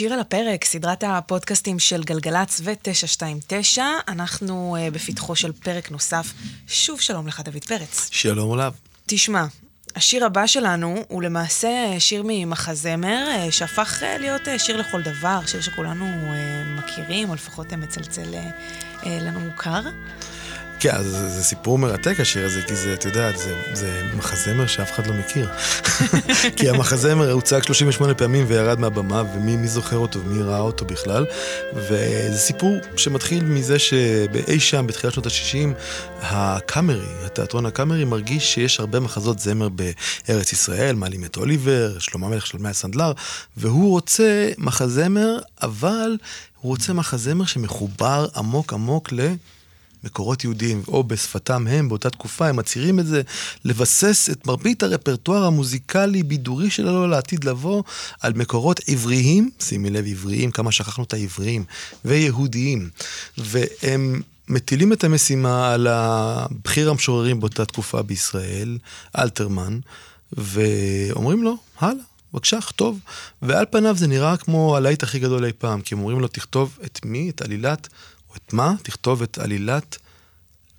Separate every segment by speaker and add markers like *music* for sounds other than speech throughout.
Speaker 1: שיר על הפרק, סדרת הפודקאסטים של גלגלצ ו-929. אנחנו uh, בפתחו של פרק נוסף. שוב שלום לך, דוד פרץ.
Speaker 2: שלום עליו.
Speaker 1: תשמע, השיר הבא שלנו הוא למעשה שיר ממחזמר, uh, שהפך uh, להיות uh, שיר לכל דבר, שיר שכולנו uh, מכירים, או לפחות מצלצל uh, לנו מוכר.
Speaker 2: כן, זה, זה סיפור מרתק השיר הזה, כי זה, את יודעת, זה, זה מחזמר שאף אחד לא מכיר. *laughs* כי המחזמר הוצג 38 פעמים וירד מהבמה, ומי זוכר אותו ומי ראה אותו בכלל. וזה סיפור שמתחיל מזה שבאי שם, בתחילת שנות ה-60, הקאמרי, התיאטרון הקאמרי, מרגיש שיש הרבה מחזות זמר בארץ ישראל, מעלים את אוליבר, שלמה מלך, שלמה הסנדלר, והוא רוצה מחזמר, אבל הוא רוצה מחזמר שמחובר עמוק עמוק ל... מקורות יהודיים, או בשפתם הם, באותה תקופה, הם מצהירים את זה, לבסס את מרבית הרפרטואר המוזיקלי-בידורי שלו לעתיד לבוא על מקורות עבריים, שימי לב עבריים, כמה שכחנו את העבריים, ויהודיים. והם מטילים את המשימה על הבכיר המשוררים באותה תקופה בישראל, אלתרמן, ואומרים לו, הלאה. בבקשה, כתוב. ועל פניו זה נראה כמו הלהיט הכי גדול אי פעם, כי הם אומרים לו, תכתוב את מי? את עלילת את מה? תכתוב את עלילת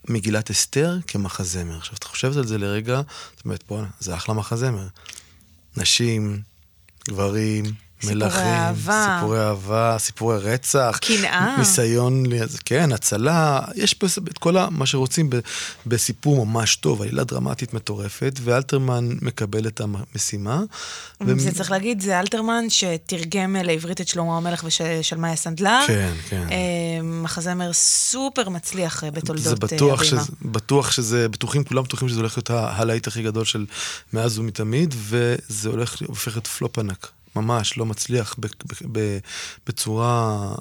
Speaker 2: מגילת אסתר כמחזמר. עכשיו, את חושבת על זה לרגע, זאת אומרת, בואנה, זה אחלה מחזמר. נשים, גברים,
Speaker 1: סיפורי מלכים, אהבה.
Speaker 2: סיפורי אהבה, סיפורי רצח.
Speaker 1: קנאה.
Speaker 2: ניסיון, כן, הצלה. יש פה את כל מה שרוצים בסיפור ממש טוב, עלילה דרמטית מטורפת, ואלתרמן מקבל את המשימה.
Speaker 1: ו... זה צריך להגיד, זה אלתרמן שתרגם לעברית את שלמה המלך ושל מאיה סנדלר.
Speaker 2: כן, כן.
Speaker 1: אה, מחזמר סופר מצליח אה, בתולדות
Speaker 2: זה בטוח הבימה. שזה, בטוח שזה, בטוחים, כולם בטוחים שזה הולך להיות הלהיט הכי גדול של מאז ומתמיד, וזה הולך, הופך להיות פלופ ענק. ממש לא מצליח בצורה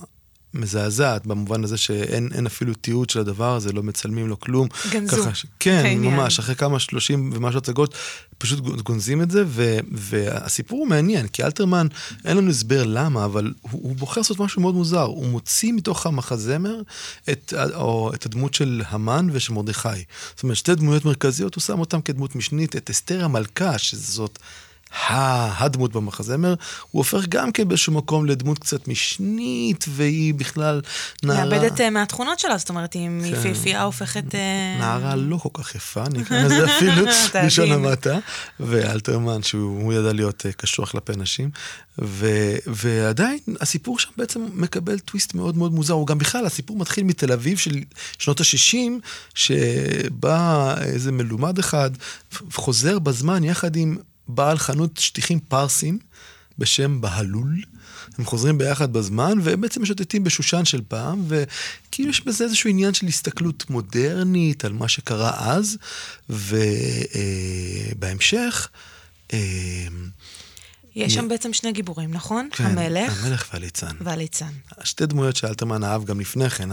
Speaker 2: מזעזעת, במובן הזה שאין אפילו תיעוד של הדבר הזה, לא מצלמים לו כלום.
Speaker 1: גנזו.
Speaker 2: ככה, כן, העניין. ממש, אחרי כמה שלושים ומשהו הצגות, פשוט גונזים את זה, ו, והסיפור הוא מעניין, כי אלתרמן, אין לנו הסבר למה, אבל הוא, הוא בוחר לעשות משהו מאוד מוזר, הוא מוציא מתוך המחזמר את, או, את הדמות של המן ושל מרדכי. זאת אומרת, שתי דמויות מרכזיות, הוא שם אותן כדמות משנית, את אסתר המלכה, שזאת... הדמות במחזמר, הוא הופך גם כן באיזשהו מקום לדמות קצת משנית, והיא בכלל
Speaker 1: נערה... מאבדת uh, מהתכונות שלה, זאת אומרת, היא כן. יפהפייה הופכת... Uh...
Speaker 2: נערה לא כל כך יפה, נקרא לזה אפילו, *laughs* בלשון המעטה, ואלתרמן, שהוא ידע להיות uh, קשוח כלפי נשים, ו, ועדיין הסיפור שם בעצם מקבל טוויסט מאוד מאוד מוזר, הוא גם בכלל, הסיפור מתחיל מתל אביב של שנות ה-60, שבא איזה מלומד אחד, חוזר בזמן יחד עם בעל חנות שטיחים פרסים בשם בהלול. הם חוזרים ביחד בזמן, והם בעצם משוטטים בשושן של פעם, וכאילו יש בזה איזשהו עניין של הסתכלות מודרנית על מה שקרה אז, ובהמשך... אה, אה,
Speaker 1: יש שם בעצם שני גיבורים, נכון? כן, המלך.
Speaker 2: המלך והליצן.
Speaker 1: והליצן.
Speaker 2: שתי דמויות שאלתרמן אהב גם לפני כן,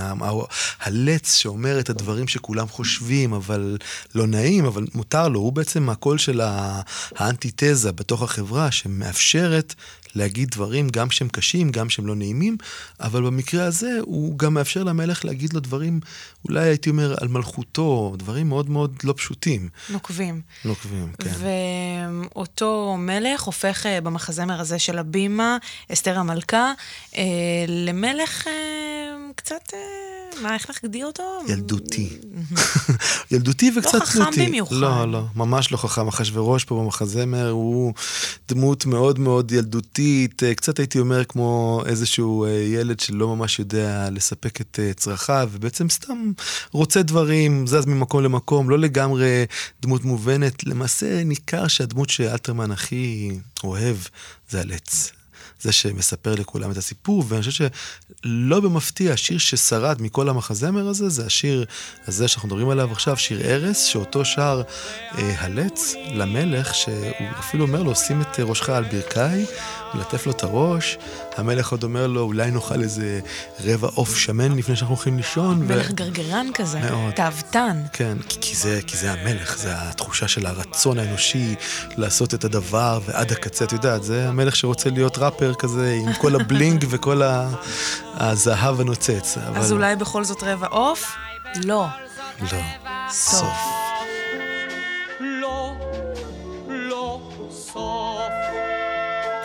Speaker 2: הלץ שאומר את הדברים שכולם חושבים, אבל לא נעים, אבל מותר לו, הוא בעצם הקול של האנטיתזה בתוך החברה, שמאפשרת להגיד דברים גם שהם קשים, גם שהם לא נעימים, אבל במקרה הזה הוא גם מאפשר למלך להגיד לו דברים, אולי הייתי אומר, על מלכותו, דברים מאוד מאוד לא פשוטים.
Speaker 1: נוקבים.
Speaker 2: נוקבים, כן.
Speaker 1: ואותו מלך הופך אה, במחזמר הזה של הבימה, אסתר המלכה, אה, למלך אה, קצת... מה, איך להגדיר אותו?
Speaker 2: ילדותי. *laughs* ילדותי וקצת תלותי.
Speaker 1: לא חכם במיוחד.
Speaker 2: לא, לא, ממש לא חכם. אחשוורוש פה במחזמר הוא דמות מאוד מאוד ילדותית, אה, קצת הייתי אומר כמו איזשהו אה, ילד שלא ממש יודע לספק את אה, צרכיו, ובעצם סתם רוצה דברים, זז ממקום למקום, לא לגמרי דמות מובנת. למעשה ניכר שהדמות שאלתרמן הכי אוהב זה הלץ. זה שמספר לכולם את הסיפור, ואני חושב שלא במפתיע, השיר ששרד מכל המחזמר הזה, זה השיר הזה שאנחנו מדברים עליו עכשיו, שיר ארס, שאותו שר אה, הלץ למלך, שהוא אפילו אומר לו, שים את ראשך על ברכיי, מלטף לו את הראש, המלך עוד אומר לו, אולי נאכל איזה רבע עוף שמן לפני שאנחנו הולכים לישון.
Speaker 1: מלך ו... גרגרן כזה, מאוד. תאוותן.
Speaker 2: כן, כי, כי, זה, כי זה המלך, זה התחושה של הרצון האנושי לעשות את הדבר ועד הקצה, את יודעת, זה המלך שרוצה להיות ראפר כזה, עם כל הבלינג וכל הזהב הנוצץ.
Speaker 1: אבל... אז אולי בכל זאת רבע עוף? לא.
Speaker 2: לא. סוף.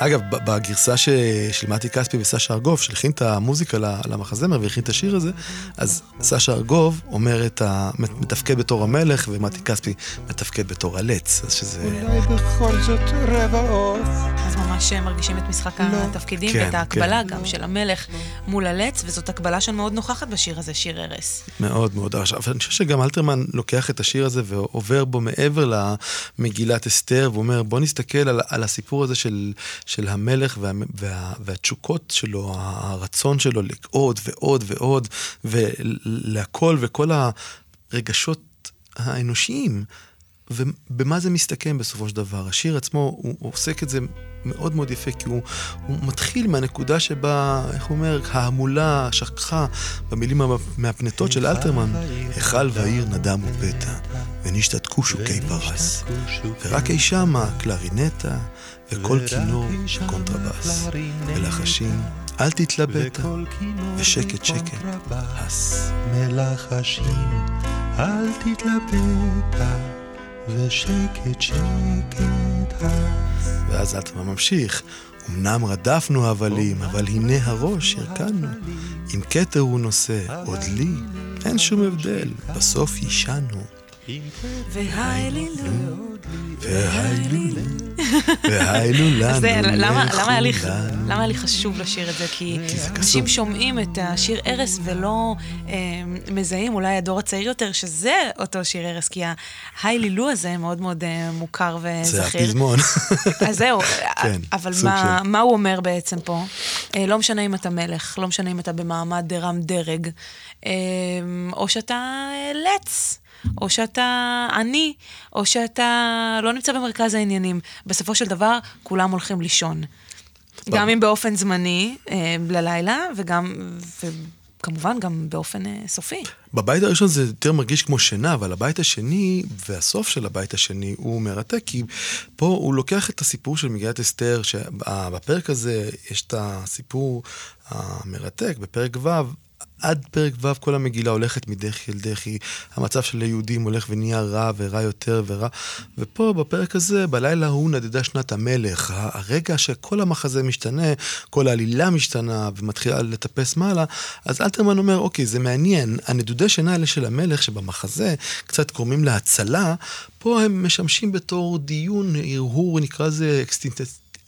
Speaker 2: אגב, בגרסה ש... של מתי כספי וסשה ארגוב, שהלחין את המוזיקה למחזמר והלחין את השיר הזה, אז סשה ארגוב אומר את ה... מתפקד בתור המלך, ומתי כספי מתפקד בתור הלץ, אז שזה...
Speaker 3: אולי בכל זאת רבע עוף.
Speaker 1: אז ממש מרגישים את משחק לא. התפקידים, כן, ואת ההקבלה כן. גם של המלך מול הלץ, וזאת הקבלה שמאוד נוכחת בשיר הזה, שיר ארס.
Speaker 2: מאוד מאוד. עכשיו, אני חושב שגם אלתרמן לוקח את השיר הזה ועובר בו מעבר למגילת אסתר, ואומר, בוא נסתכל על, על הסיפור הזה של, של המלך וה, וה, והתשוקות שלו, הרצון שלו לעוד ועוד ועוד, ולהכל, וכל הרגשות האנושיים. ובמה זה מסתכם בסופו של דבר? השיר עצמו, הוא, הוא עוסק את זה מאוד מאוד יפה, כי הוא, הוא מתחיל מהנקודה שבה, איך הוא אומר, ההמולה שכחה במילים מהפנטות של אלתרמן, היכל והעיר נדם ופתע, ונשתתקו שוקי פרס, ורק אי שמה קלרינטה, וכל כינור וקונטרבס, ולחשים, אל תתלבטה, ושקט שקט, הס.
Speaker 3: מלחשים, אל תתלבטה. ושקט שקט
Speaker 2: ואז אלתרמן ממשיך, אמנם רדפנו הבלים, אבל הנה הראש הרכנו. אם כתר הוא נושא, עוד לי, אין שום הבדל, בסוף יישנו.
Speaker 1: והאלילות
Speaker 2: וההילולה. *laughs*
Speaker 1: למה היה לי חשוב לשיר את זה? כי אנשים שומעים את השיר ארס ולא אה, מזהים, אולי הדור הצעיר יותר, שזה אותו שיר ארס, כי ההילילו הזה מאוד מאוד אה, מוכר וזכיר.
Speaker 2: זה הפזמון. *laughs*
Speaker 1: אז זהו, *laughs* כן, אבל מה הוא אומר בעצם פה? אה, לא משנה אם אתה מלך, לא משנה אם אתה במעמד רם דרג, או שאתה לץ. או שאתה עני, או שאתה לא נמצא במרכז העניינים. בסופו של דבר, כולם הולכים לישון. גם אם באופן זמני, אה, ללילה, וגם, וכמובן גם באופן אה, סופי.
Speaker 2: בבית הראשון זה יותר מרגיש כמו שינה, אבל הבית השני, והסוף של הבית השני, הוא מרתק, כי פה הוא לוקח את הסיפור של מגילת אסתר, שבפרק הזה יש את הסיפור המרתק, בפרק ו', עד פרק ו' כל המגילה הולכת מדחי אל דחי, המצב של היהודים הולך ונהיה רע ורע יותר ורע. ופה בפרק הזה, בלילה ההוא נדדה שנת המלך, הרגע שכל המחזה משתנה, כל העלילה משתנה ומתחילה לטפס מעלה, אז אלתרמן אומר, אוקיי, זה מעניין, הנדודי שינה האלה של המלך שבמחזה קצת קוראים להצלה, פה הם משמשים בתור דיון, הרהור, נקרא לזה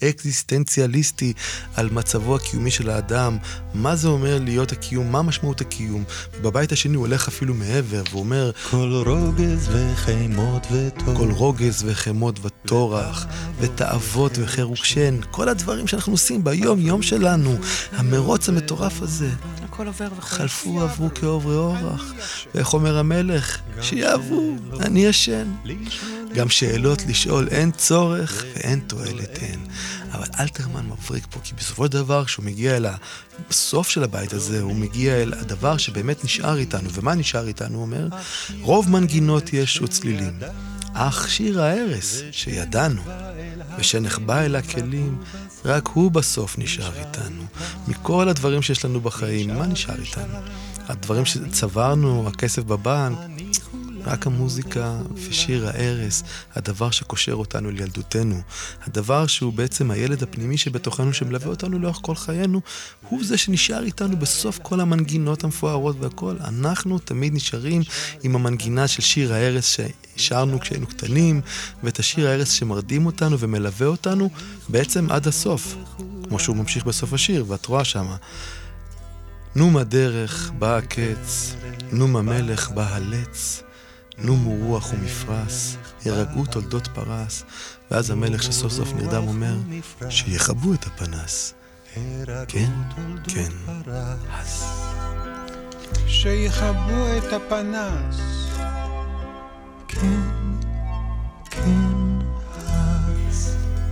Speaker 2: אקזיסטנציאליסטי על מצבו הקיומי של האדם, מה זה אומר להיות הקיום, מה משמעות הקיום. ובבית השני הוא הולך אפילו מעבר, ואומר...
Speaker 3: כל רוגז וחמות וטורח.
Speaker 2: כל רוגז וחמות וטורח, ותאוות וחירוק שן, כל הדברים שאנחנו עושים ביום-יום שלנו, המרוץ המטורף הזה.
Speaker 1: הכל עובר וחולף.
Speaker 2: חלפו עברו כעוברי אורח. ואיך אומר המלך? שיעברו, אני ישן. גם שאלות לשאול אין צורך ואין תועלת אין. אבל אלתרמן מבריק פה, כי בסופו של דבר, כשהוא מגיע אל הסוף של הבית הזה, הוא מגיע אל הדבר שבאמת נשאר איתנו. ומה נשאר איתנו? הוא אומר, רוב מנגינות יש וצלילים. אך שיר ההרס שידענו, ושנחבא אל הכלים, רק הוא בסוף נשאר איתנו. מכל הדברים שיש לנו בחיים, מה נשאר איתנו? הדברים שצברנו, הכסף בבנק, רק המוזיקה ושיר ההרס, הדבר שקושר אותנו לילדותנו, הדבר שהוא בעצם הילד הפנימי שבתוכנו שמלווה אותנו לאורך כל חיינו, הוא זה שנשאר איתנו בסוף כל המנגינות המפוארות והכל. אנחנו תמיד נשארים עם המנגינה של שיר ההרס ששרנו כשהיינו קטנים, ואת השיר ההרס שמרדים אותנו ומלווה אותנו בעצם עד הסוף, כמו שהוא ממשיך בסוף השיר, ואת רואה שמה. נום הדרך, בא הקץ, נום המלך, בא הלץ. נומו רוח ומפרש, ירגעו תולדות פרס, ואז המלך שסוף סוף נרדם אומר, שיכבו את הפנס. כן, כן, אז.
Speaker 3: שיכבו את הפנס. כן, כן.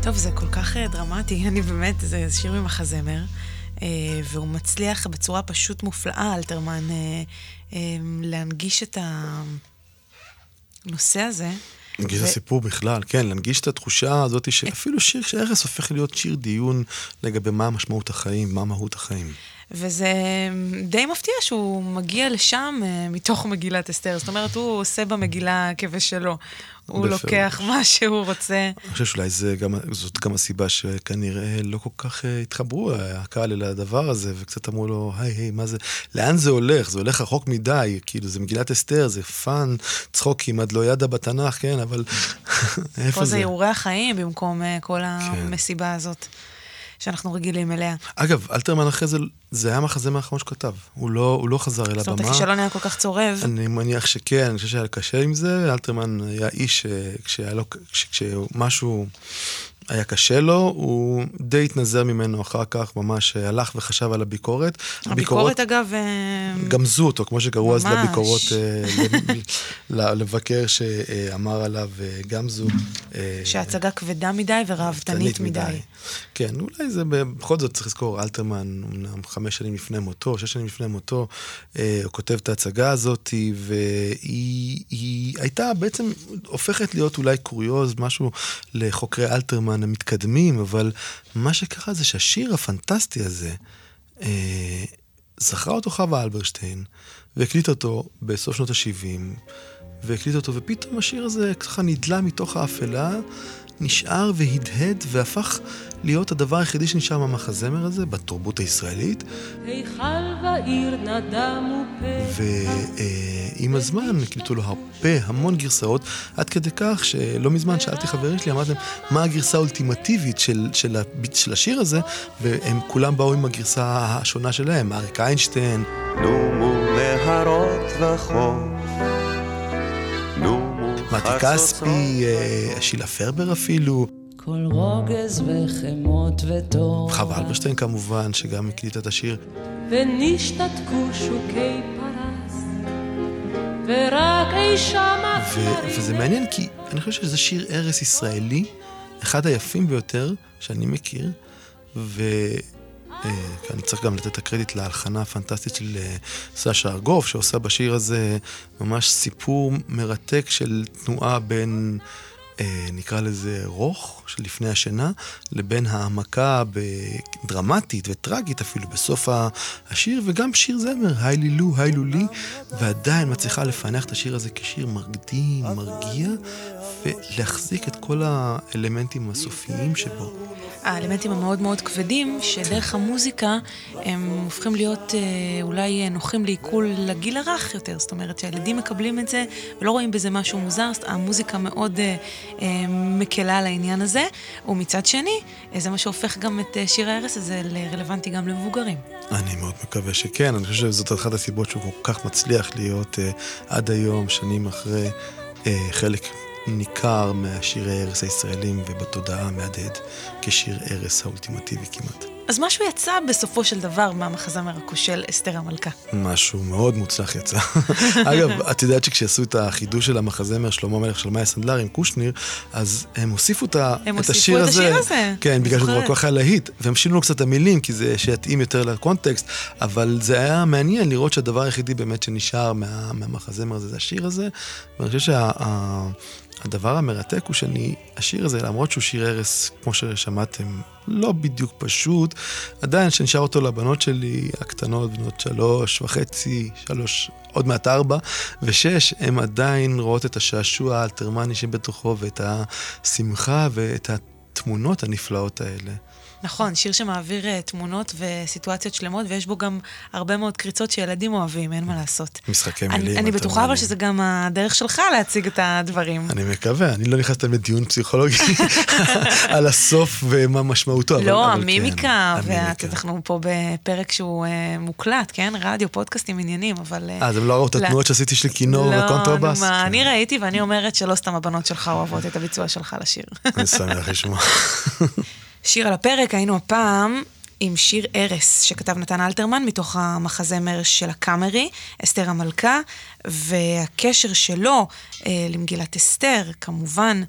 Speaker 1: טוב, זה כל כך אה, דרמטי, *laughs* אני באמת, זה שיר ממחזמר. אה, והוא מצליח בצורה פשוט מופלאה, אלתרמן, אה, להנגיש את ה... הנושא הזה.
Speaker 2: את ו... הסיפור בכלל, כן, להנגיש את התחושה הזאת שאפילו שיר של ארס הופך להיות שיר דיון לגבי מה משמעות החיים, מה מהות החיים.
Speaker 1: וזה די מפתיע שהוא מגיע לשם אה, מתוך מגילת אסתר. זאת אומרת, הוא עושה במגילה כבשלו. הוא
Speaker 2: בפירוש.
Speaker 1: לוקח מה שהוא רוצה.
Speaker 2: אני חושב שאולי זה גם, זאת גם הסיבה שכנראה לא כל כך אה, התחברו הקהל אל הדבר הזה, וקצת אמרו לו, היי, היי, מה זה, לאן זה הולך? זה הולך רחוק מדי, כאילו, זה מגילת אסתר, זה fun, צחוקים עד לא ידע בתנ"ך, כן, אבל *laughs* איפה
Speaker 1: פה זה
Speaker 2: זה? כן.
Speaker 1: הרהורי החיים במקום אה, כל המסיבה הזאת שאנחנו רגילים אליה.
Speaker 2: אגב, אלתרמן אחרי זה, זה היה המחזמר האחרון שכתב. הוא לא, הוא לא חזר אל
Speaker 1: זאת אומרת,
Speaker 2: הבמה.
Speaker 1: הכישלון היה כל כך צורב.
Speaker 2: אני מניח שכן, אני חושב שהיה קשה עם זה. אלתרמן היה איש שכשהיה לו, כש- כשמשהו היה קשה לו, הוא די התנזר ממנו אחר כך, ממש הלך וחשב על הביקורת.
Speaker 1: הביקורת, אגב, אה,
Speaker 2: גמזו אותו, כמו שקראו אז
Speaker 1: ממש.
Speaker 2: לביקורות, אה, לבקר שאמר עליו אה, גמזו. אה,
Speaker 1: שההצגה כבדה מדי וראוותנית מדי.
Speaker 2: כן, אולי זה בכל זאת צריך לזכור, אלתרמן, אמנם חמש שנים לפני מותו, שש שנים לפני מותו, אה, הוא כותב את ההצגה הזאת, והיא היא הייתה בעצם הופכת להיות אולי קוריוז, משהו לחוקרי אלתרמן המתקדמים, אבל מה שקרה זה שהשיר הפנטסטי הזה, אה, זכרה אותו חווה אלברשטיין, והקליט אותו בסוף שנות ה-70, והקליט אותו, ופתאום השיר הזה ככה נדלה מתוך האפלה, נשאר והדהד והפך להיות הדבר היחידי שנשאר מהמחזמר הזה בתרבות הישראלית. ועם הזמן הקליטו לו הרבה, המון גרסאות, עד כדי כך שלא מזמן שאלתי חברים שלי, אמרתי להם, מה הגרסה האולטימטיבית של, של, ה- של השיר הזה, והם כולם באו עם הגרסה השונה שלהם, אריק איינשטיין,
Speaker 4: נומו להרות וחוף.
Speaker 2: מתי כספי, אה, שילה פרבר אפילו,
Speaker 5: כל רוגז וחמות וטוב.
Speaker 2: חווה אלברשטיין כמובן, שגם הקליטה את השיר.
Speaker 5: ונשתתקו שוקי פרס, ורק אי שם
Speaker 2: ו-
Speaker 5: הכלרים.
Speaker 2: וזה מעניין כי אני חושב שזה שיר ערש ישראלי, אחד היפים ביותר שאני מכיר, ואני צריך גם לתת את הקרדיט להלחנה הפנטסטית של אה, סשה ארגוב, שעושה בשיר הזה ממש סיפור מרתק של תנועה בין... אה, נקרא לזה רוך, של לפני השינה, לבין העמקה דרמטית וטרגית אפילו בסוף השיר, וגם שיר זמר, היי לי לו, היי לו לי, ועדיין מצליחה לפענח את השיר הזה כשיר מרדים, מרגיע, ולהחזיק את כל האלמנטים הסופיים שבו.
Speaker 1: האלמנטים המאוד מאוד כבדים, שדרך המוזיקה הם הופכים להיות אה, אולי נוחים לעיכול לגיל הרך יותר. זאת אומרת שהילדים מקבלים את זה ולא רואים בזה משהו מוזר, המוזיקה מאוד אה, מקלה על העניין הזה. ומצד שני, אה, זה מה שהופך גם את אה, שיר ההרס הזה לרלוונטי גם למבוגרים.
Speaker 2: אני מאוד מקווה שכן, אני חושב שזאת אחת הסיבות שהוא כל כך מצליח להיות עד היום, שנים אחרי, חלק ניכר מהשירי ערש הישראלים ובתודעה מהדהד כשיר ערש האולטימטיבי כמעט.
Speaker 1: אז משהו יצא בסופו של דבר מהמחזמר הכושל אסתר המלכה.
Speaker 2: משהו מאוד מוצלח יצא. *laughs* אגב, את יודעת שכשיעשו את החידוש של המחזמר שלמה המלך של מאיה סנדלר עם קושניר, אז הם הוסיפו את,
Speaker 1: הם
Speaker 2: את
Speaker 1: הוסיפו
Speaker 2: השיר
Speaker 1: את
Speaker 2: הזה.
Speaker 1: השיר הזה.
Speaker 2: כן, בגלל שזה
Speaker 1: זוכרת.
Speaker 2: כל כך היה להיט. והם שינו קצת את המילים, כי זה שיתאים יותר לקונטקסט, אבל זה היה מעניין לראות שהדבר היחידי באמת שנשאר מה, מהמחזמר הזה זה השיר הזה, ואני חושב שה... הדבר המרתק הוא שאני, השיר הזה, למרות שהוא שיר ערש, כמו ששמעתם, לא בדיוק פשוט, עדיין שנשאר אותו לבנות שלי, הקטנות, בנות שלוש וחצי, שלוש, עוד מעט ארבע, ושש, הן עדיין רואות את השעשוע האלתרמני שבתוכו, ואת השמחה ואת התמונות הנפלאות האלה.
Speaker 1: נכון, שיר שמעביר אה, תמונות וסיטואציות שלמות, ויש בו גם הרבה מאוד קריצות שילדים אוהבים, אין מה לעשות.
Speaker 2: משחקי
Speaker 1: אני,
Speaker 2: מילים.
Speaker 1: אני בטוחה אבל. שזה גם הדרך שלך להציג את הדברים.
Speaker 2: אני מקווה, אני לא נכנס תמיד לדיון פסיכולוגי *laughs* על הסוף ומה משמעותו, אבל,
Speaker 1: לא,
Speaker 2: אבל
Speaker 1: המימיקה,
Speaker 2: כן,
Speaker 1: ואת, אנחנו פה בפרק שהוא אה, מוקלט, כן? רדיו, פודקאסטים, עניינים, אבל...
Speaker 2: אה, אז הם לא ראו את
Speaker 1: לא.
Speaker 2: התנועות שעשיתי של כינור
Speaker 1: לא,
Speaker 2: וקונטרבאס? כן.
Speaker 1: אני ראיתי ואני אומרת שלא סתם הבנות שלך אוהבות את הביצוע שלך לשיר.
Speaker 2: אני שמח לשמוע. *laughs*
Speaker 1: שיר על הפרק, היינו הפעם עם שיר ארס שכתב נתן אלתרמן מתוך המחזמר של הקאמרי, אסתר המלכה, והקשר שלו אה, למגילת אסתר, כמובן,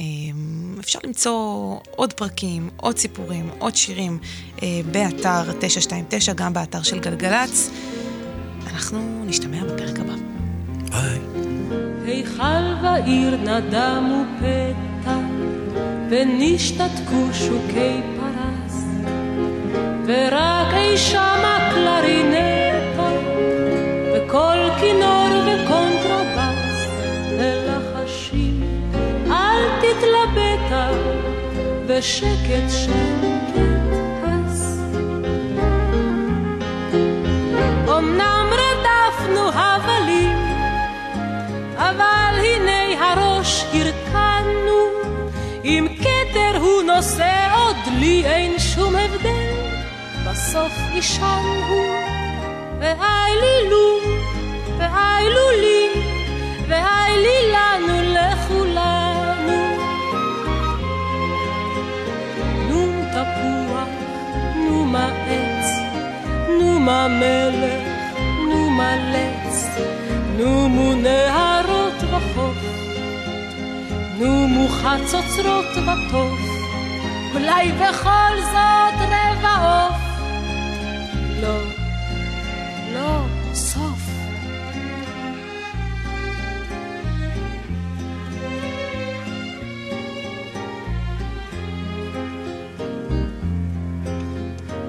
Speaker 1: אה, אפשר למצוא עוד פרקים, עוד סיפורים, עוד שירים אה, באתר 929, גם באתר של גלגלצ. אנחנו נשתמע בפרק הבא.
Speaker 2: ביי.
Speaker 5: היכל ועיר נדמו פתע, ונשתתקו שוקי פרס, ורק אי שם הקלרינטה, וכל כינור וקונטרבס, ולחשים אל תתלבטה, ושקט שם. נושא עוד לי אין שום הבדל, בסוף אישן הוא, ואי לי לו, ואי לו לי, ואי לי לנו לכולנו. נו תפוח, נו מה עץ, נו מה מלך, נו מה לץ, נו מו נהרות וחוף, נו מו חצוצרות וטוף, אולי בכל זאת רבע עוף. לא, לא, סוף.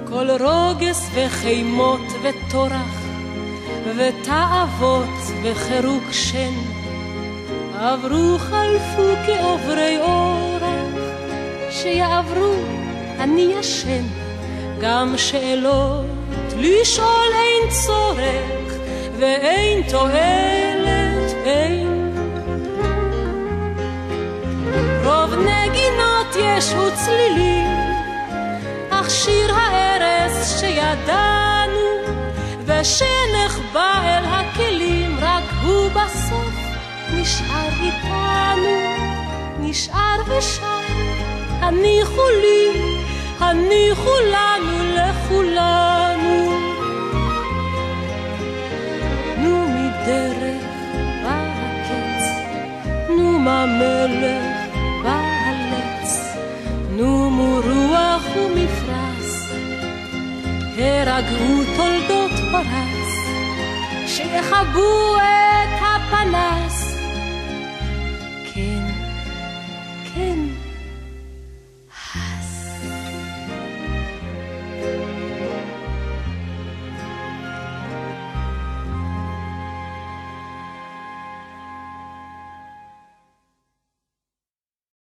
Speaker 5: כל רוגס וחימות וטורח ותאוות וחירוק שן עברו חלפו כעוברי אורח שיעברו אני ישן גם שאלות לשאול אין צורך ואין תועלת אין. רוב נגינות יש וצלילים אך שיר הארס שידענו ושנחבא אל הכלים רק הוא בסוף נשאר איתנו נשאר ושר הניחו לי הניחו לנו לכולנו נו מדרך בא הקץ נו מהמלך בא הלץ נו מרוח ומפרש הרגעו תולדות פרס שיכבו את הפנס